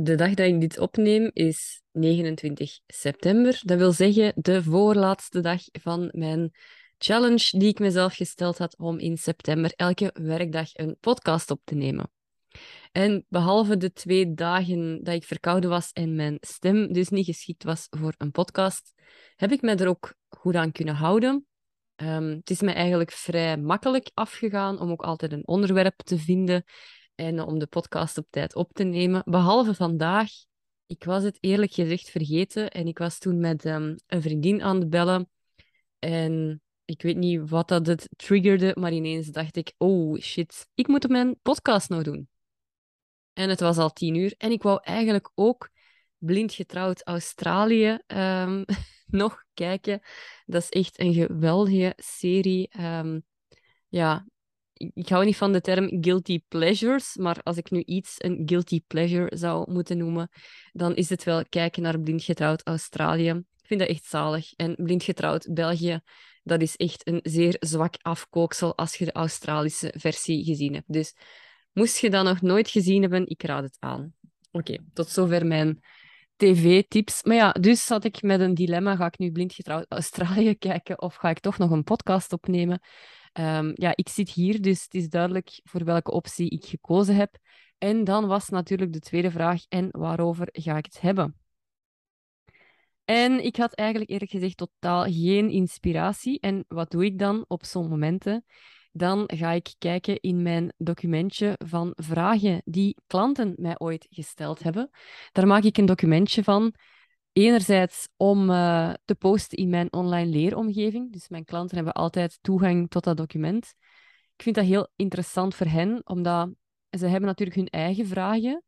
de dag dat ik dit opneem is 29 september. Dat wil zeggen de voorlaatste dag van mijn challenge die ik mezelf gesteld had om in september elke werkdag een podcast op te nemen. En behalve de twee dagen dat ik verkouden was en mijn stem dus niet geschikt was voor een podcast, heb ik me er ook goed aan kunnen houden. Ehm, het is me eigenlijk vrij makkelijk afgegaan om ook altijd een onderwerp te vinden en om de podcast op tijd op te nemen. Behalve vandaag. Ik was het eerlijk gezegd vergeten en ik was toen met ehm, een vriendin aan het bellen. En ik weet niet wat dat het triggerde, maar ineens dacht ik: oh shit, ik moet mijn podcast nog doen. En het was al tien uur en ik wou eigenlijk ook blind getrouwd Australië um, nog kijken. Dat is echt een geweldige serie. Um, ja, ik hou niet van de term guilty pleasures, maar als ik nu iets een guilty pleasure zou moeten noemen, dan is het wel kijken naar blind getrouwd Australië. Ik vind dat echt zalig. En blind getrouwd België, dat is echt een zeer zwak afkooksel als je de Australische versie gezien hebt. Dus moest je dat nog nooit gezien hebben, ik raad het aan. Oké, tot zover mijn tv-tips. Maar ja, dus zat ik met een dilemma. Ga ik nu blind getrouwd Australië kijken of ga ik toch nog een podcast opnemen? Um, ja, ik zit hier, dus het is duidelijk voor welke optie ik gekozen heb. En dan was natuurlijk de tweede vraag, en waarover ga ik het hebben? En ik had eigenlijk eerlijk gezegd totaal geen inspiratie. En wat doe ik dan op zo'n momenten? Dan ga ik kijken in mijn documentje van vragen die klanten mij ooit gesteld hebben. Daar maak ik een documentje van Enerzijds om uh, te posten in mijn online leeromgeving. Dus mijn klanten hebben altijd toegang tot dat document. Ik vind dat heel interessant voor hen, omdat ze hebben natuurlijk hun eigen vragen.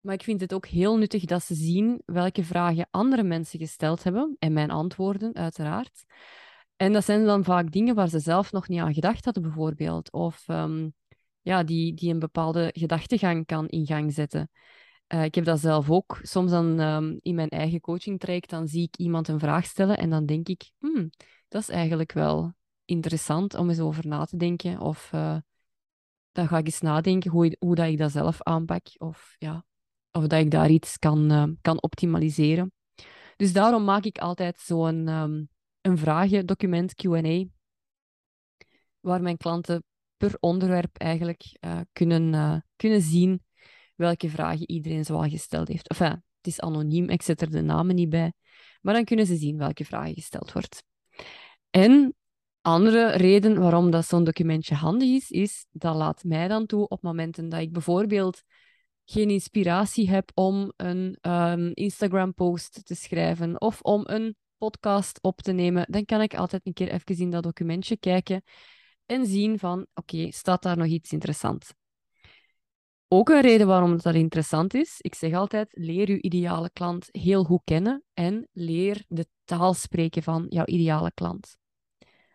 Maar ik vind het ook heel nuttig dat ze zien welke vragen andere mensen gesteld hebben. En mijn antwoorden, uiteraard. En dat zijn dan vaak dingen waar ze zelf nog niet aan gedacht hadden, bijvoorbeeld. Of um, ja, die, die een bepaalde gedachtegang kan in gang zetten. Uh, ik heb dat zelf ook. Soms dan um, in mijn eigen coaching traject, dan zie ik iemand een vraag stellen en dan denk ik, hmm, dat is eigenlijk wel interessant om eens over na te denken. Of uh, dan ga ik eens nadenken hoe, hoe dat ik dat zelf aanpak. Of, ja, of dat ik daar iets kan, uh, kan optimaliseren. Dus daarom maak ik altijd zo'n um, een vragendocument, Q&A, waar mijn klanten per onderwerp eigenlijk kunnen, kunnen zien welke vragen iedereen zoal gesteld heeft. Enfin, het is anoniem, ik zet er de namen niet bij. Maar dan kunnen ze zien welke vragen gesteld wordt. En andere reden waarom dat zo'n documentje handig is, is dat laat mij dan toe op momenten dat ik bijvoorbeeld geen inspiratie heb om een um, Instagram-post te schrijven of om een podcast op te nemen, dan kan ik altijd een keer even in dat documentje kijken en zien van, oké, staat daar nog iets interessants? Ook een reden waarom dat interessant is, ik zeg altijd, leer je ideale klant heel goed kennen en leer de taal spreken van jouw ideale klant.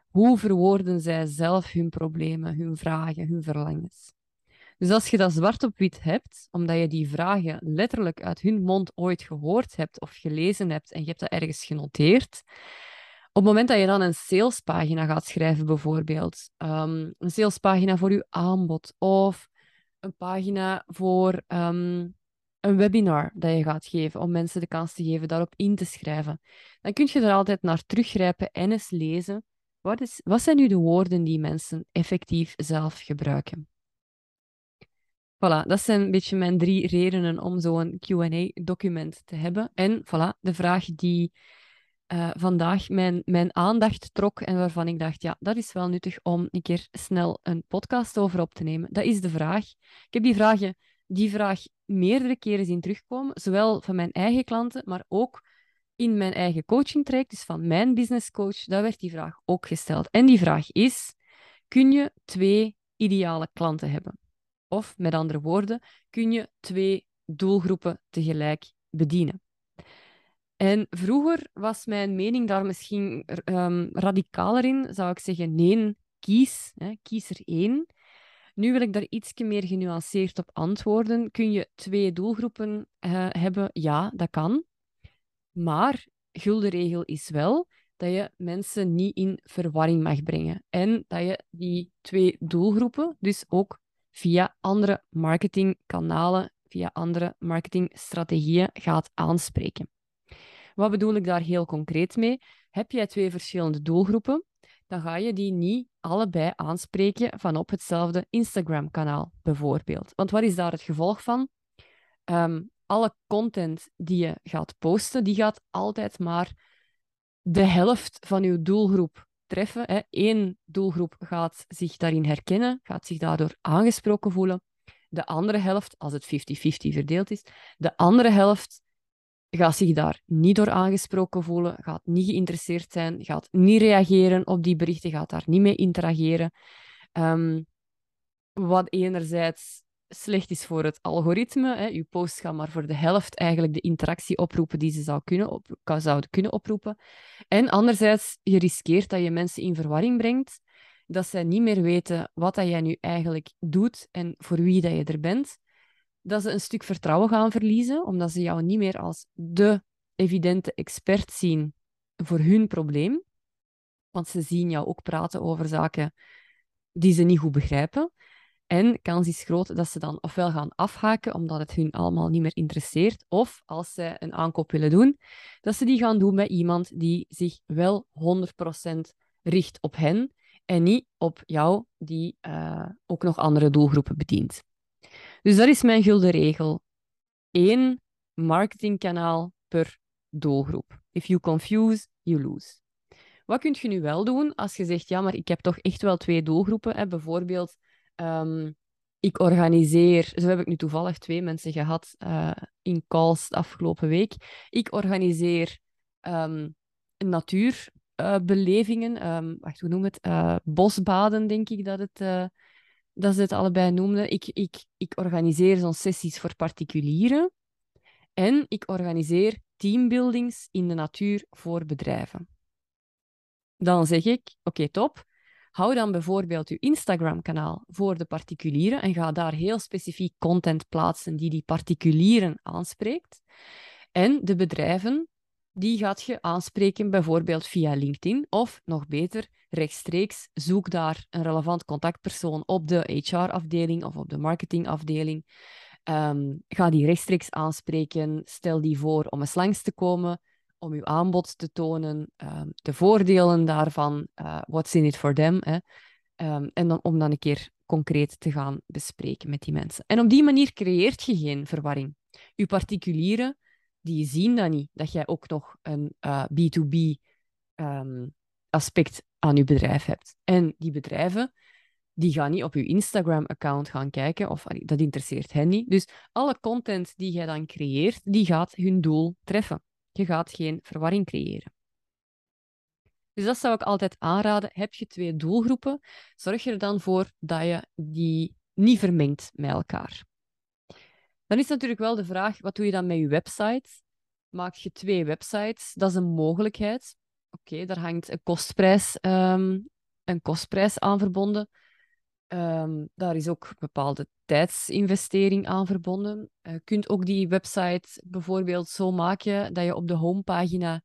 Hoe verwoorden zij zelf hun problemen, hun vragen, hun verlangens? Dus als je dat zwart op wit hebt, omdat je die vragen letterlijk uit hun mond ooit gehoord hebt of gelezen hebt en je hebt dat ergens genoteerd, op het moment dat je dan een salespagina gaat schrijven, bijvoorbeeld, um, een salespagina voor je aanbod of een pagina voor um, een webinar dat je gaat geven, om mensen de kans te geven daarop in te schrijven. Dan kun je er altijd naar teruggrijpen en eens lezen. Wat, is, wat zijn nu de woorden die mensen effectief zelf gebruiken? Voilà, dat zijn een beetje mijn drie redenen om zo'n QA-document te hebben. En voilà, de vraag die uh, vandaag mijn, mijn aandacht trok en waarvan ik dacht, ja, dat is wel nuttig om een keer snel een podcast over op te nemen. Dat is de vraag. Ik heb die, vragen, die vraag meerdere keren zien terugkomen, zowel van mijn eigen klanten, maar ook in mijn eigen coaching traject, dus van mijn business coach, daar werd die vraag ook gesteld. En die vraag is, kun je twee ideale klanten hebben? Of met andere woorden, kun je twee doelgroepen tegelijk bedienen? En vroeger was mijn mening daar misschien um, radicaler in. Zou ik zeggen, nee, kies. Hè, kies er één. Nu wil ik daar iets meer genuanceerd op antwoorden. Kun je twee doelgroepen uh, hebben? Ja, dat kan. Maar gulden regel is wel dat je mensen niet in verwarring mag brengen. En dat je die twee doelgroepen dus ook via andere marketingkanalen via andere marketingstrategieën gaat aanspreken. Wat bedoel ik daar heel concreet mee? Heb jij twee verschillende doelgroepen, dan ga je die niet allebei aanspreken van op hetzelfde Instagram-kanaal, bijvoorbeeld. Want wat is daar het gevolg van? Ehm, alle content die je gaat posten, die gaat altijd maar de helft van je doelgroep treffen. Hè. Eén doelgroep gaat zich daarin herkennen, gaat zich daardoor aangesproken voelen. De andere helft, als het 50-50 verdeeld is, de andere helft gaat zich daar niet door aangesproken voelen, gaat niet geïnteresseerd zijn, gaat niet reageren op die berichten, gaat daar niet mee interageren. Um, wat enerzijds slecht is voor het algoritme. Hè. Je post gaat maar voor de helft eigenlijk de interactie oproepen die ze zou kunnen op, zouden kunnen oproepen. En anderzijds, je riskeert dat je mensen in verwarring brengt, dat zij niet meer weten wat dat jij nu eigenlijk doet en voor wie dat je er bent. Dat ze een stuk vertrouwen gaan verliezen, omdat ze jou niet meer als de evidente expert zien voor hun probleem. Want ze zien jou ook praten over zaken die ze niet goed begrijpen. En kans is groot dat ze dan ofwel gaan afhaken omdat het hun allemaal niet meer interesseert, of als ze een aankoop willen doen, dat ze die gaan doen bij iemand die zich wel 100% richt op hen en niet op jou, die uh, ook nog andere doelgroepen bedient. Dus dat is mijn gulden regel. Eén marketingkanaal per doelgroep. If you confuse, you lose. Wat kun je nu wel doen als je zegt, ja, maar ik heb toch echt wel twee doelgroepen. Hè? Bijvoorbeeld Um, ik organiseer, zo heb ik nu toevallig twee mensen gehad uh, in calls de afgelopen week. Ik organiseer um, natuurbelevingen, um, wacht, hoe noem het? Uh, bosbaden, denk ik dat, het, uh, dat ze het allebei noemden. Ik, ik, ik organiseer zo'n sessies voor particulieren. En ik organiseer teambuildings in de natuur voor bedrijven. Dan zeg ik, oké, top. Hou dan bijvoorbeeld je Instagram-kanaal voor de particulieren en ga daar heel specifiek content plaatsen die die particulieren aanspreekt. En de bedrijven, die gaat je aanspreken bijvoorbeeld via LinkedIn of nog beter rechtstreeks zoek daar een relevant contactpersoon op de HR-afdeling of op de marketingafdeling. Um, ga die rechtstreeks aanspreken, stel die voor om eens langs te komen om uw aanbod te tonen, um, de voordelen daarvan, uh, what's in it for them. Hè? Um, en dan, om dan een keer concreet te gaan bespreken met die mensen. En op die manier creëert je geen verwarring. Uw particulieren, die zien dan niet dat jij ook nog een uh, B2B um, ehm, aspect aan je bedrijf hebt. En die bedrijven, die gaan niet op je Instagram-account gaan kijken, of dat interesseert hen niet. Dus alle content die jij dan creëert, die gaat hun doel treffen. Je gaat geen verwarring creëren. Dus dat zou ik altijd aanraden. Heb je twee doelgroepen, zorg er dan voor dat je die niet vermengt met elkaar. Dan is natuurlijk wel de vraag, wat doe je dan met je website? Maak je twee websites? Dat is een mogelijkheid. Oké, daar hangt een kostprijs, um, een kostprijs aan verbonden. Um, daar is ook een bepaalde tijdsinvestering aan verbonden. Je kunt ook die website bijvoorbeeld zo maken dat je op de homepagina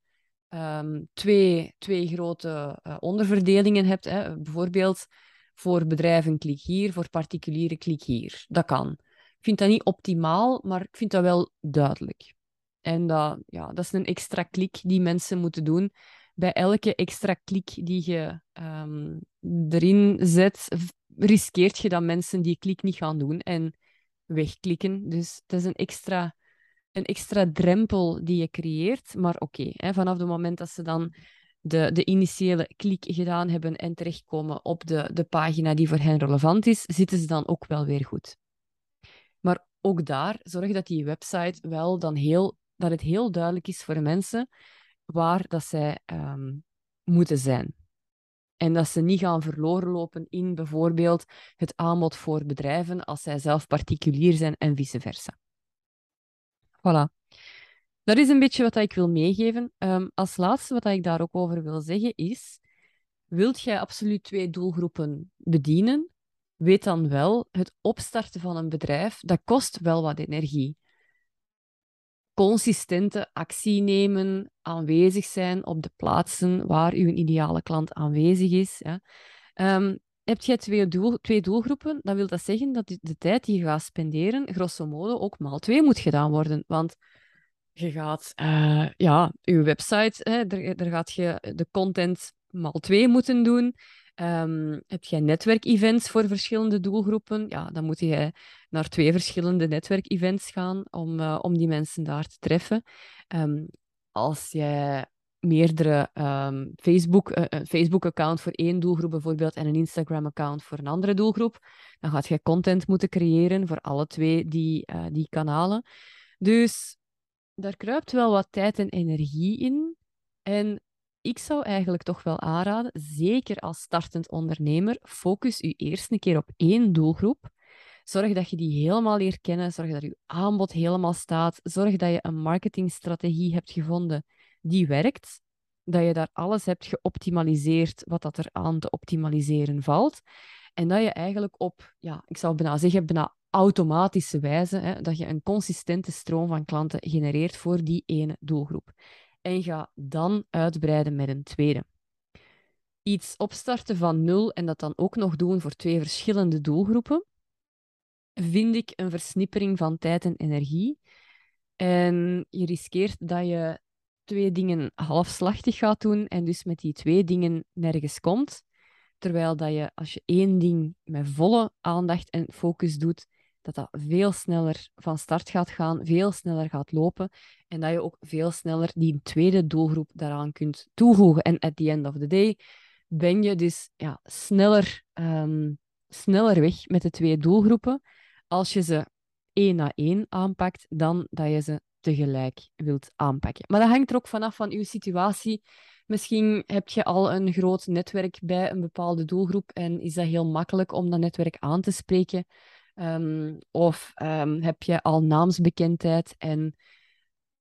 um, twee, twee grote uh, onderverdelingen hebt. Hè. Bijvoorbeeld voor bedrijven klik hier, voor particulieren klik hier. Dat kan. Ik vind dat niet optimaal, maar ik vind dat wel duidelijk. En dat, ja, dat is een extra klik die mensen moeten doen. Bij elke extra klik die je um, erin zet, riskeert je dat mensen die klik niet gaan doen en wegklikken. Dus het is een extra, een extra drempel die je creëert. Maar oké, vanaf het moment dat ze dan de, de initiële klik gedaan hebben en terechtkomen op de, de pagina die voor hen relevant is, zitten ze dan ook wel weer goed. Maar ook daar, zorg dat die website wel dan heel, dat het heel duidelijk is voor mensen waar dat zij um, moeten zijn. En dat ze niet gaan verloren lopen in bijvoorbeeld het aanbod voor bedrijven als zij zelf particulier zijn en vice versa. Voilà. Dat is een beetje wat ik wil meegeven. Um, als laatste wat ik daar ook over wil zeggen is, wilt jij absoluut twee doelgroepen bedienen, weet dan wel, het opstarten van een bedrijf, dat kost wel wat energie consistente actie nemen, aanwezig zijn op de plaatsen waar uw ideale klant aanwezig is. Um, heb je twee, doel, twee doelgroepen, dan wil dat zeggen dat de tijd die je gaat spenderen, grosso modo, ook maal twee moet gedaan worden. Want je gaat, uh, ja, je website, hè, daar, daar gaat je de content maal twee moeten doen. Um, heb jij netwerkevents voor verschillende doelgroepen? Ja, dan moet je naar twee verschillende netwerkevents gaan om, uh, om die mensen daar te treffen. Um, als jij meerdere um, Facebook, uh, een Facebook-account voor één doelgroep bijvoorbeeld en een Instagram-account voor een andere doelgroep, dan gaat je content moeten creëren voor alle twee die, die kanalen. Dus daar kruipt wel wat tijd en energie in. En ik zou eigenlijk toch wel aanraden, zeker als startend ondernemer, focus je eerst een keer op één doelgroep. Zorg dat je die helemaal leert kennen. Zorg dat je aanbod helemaal staat. Zorg dat je een marketingstrategie hebt gevonden die werkt. Dat je daar alles hebt geoptimaliseerd wat dat er aan te optimaliseren valt. En dat je eigenlijk op, ja, ik zou bijna zeggen, bijna automatische wijze, hè, dat je een consistente stroom van klanten genereert voor die ene doelgroep. En ga dan uitbreiden met een tweede. Iets opstarten van nul en dat dan ook nog doen voor twee verschillende doelgroepen, vind ik een versnippering van tijd en energie. En je riskeert dat je twee dingen halfslachtig gaat doen en dus met die twee dingen nergens komt. Terwijl dat je als je één ding met volle aandacht en focus doet, dat dat veel sneller van start gaat gaan, veel sneller gaat lopen en dat je ook veel sneller die tweede doelgroep daaraan kunt toevoegen. En at the end of the day ben je dus ja, sneller, um, sneller weg met de twee doelgroepen als je ze één na één aanpakt, dan dat je ze tegelijk wilt aanpakken. Maar dat hangt er ook vanaf van uw situatie. Misschien heb je al een groot netwerk bij een bepaalde doelgroep en is dat heel makkelijk om dat netwerk aan te spreken. Um, of um, heb je al naamsbekendheid en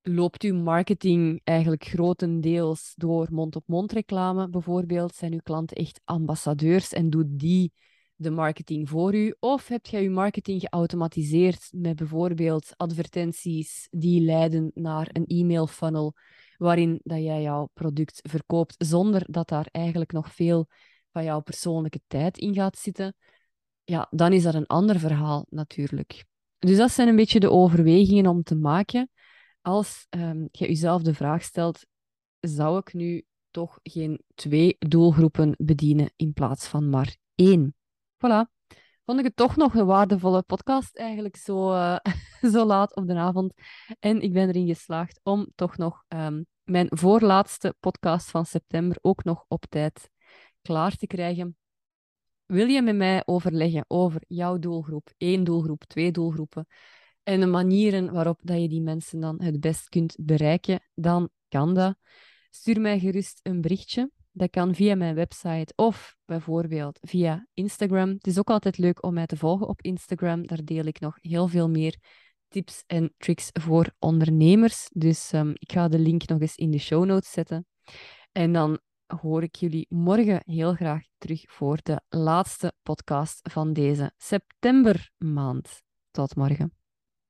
loopt uw marketing eigenlijk grotendeels door mond-op-mond reclame bijvoorbeeld? Zijn uw klanten echt ambassadeurs en doet die de marketing voor u? Of heb je uw marketing geautomatiseerd met bijvoorbeeld advertenties die leiden naar een e-mail funnel waarin dat jij jouw product verkoopt zonder dat daar eigenlijk nog veel van jouw persoonlijke tijd in gaat zitten? Ja, dan is dat een ander verhaal natuurlijk. Dus dat zijn een beetje de overwegingen om te maken als um, je jezelf de vraag stelt: zou ik nu toch geen twee doelgroepen bedienen in plaats van maar één? voilà. Vond ik het toch nog een waardevolle podcast, eigenlijk zo, uh, zo laat op de avond. En ik ben erin geslaagd om toch nog um, mijn voorlaatste podcast van september ook nog op tijd klaar te krijgen. Wil je met mij overleggen over jouw doelgroep, één doelgroep, twee doelgroepen en de manieren waarop dat je die mensen dan het best kunt bereiken, dan kan dat. Stuur mij gerust een berichtje. Dat kan via mijn website of bijvoorbeeld via Instagram. Het is ook altijd leuk om mij te volgen op Instagram. Daar deel ik nog heel veel meer tips en tricks voor ondernemers. Dus um, ik ga de link nog eens in de show notes zetten. En dan hoor ik jullie morgen heel graag terug voor de laatste podcast van deze septembermaand. Tot morgen.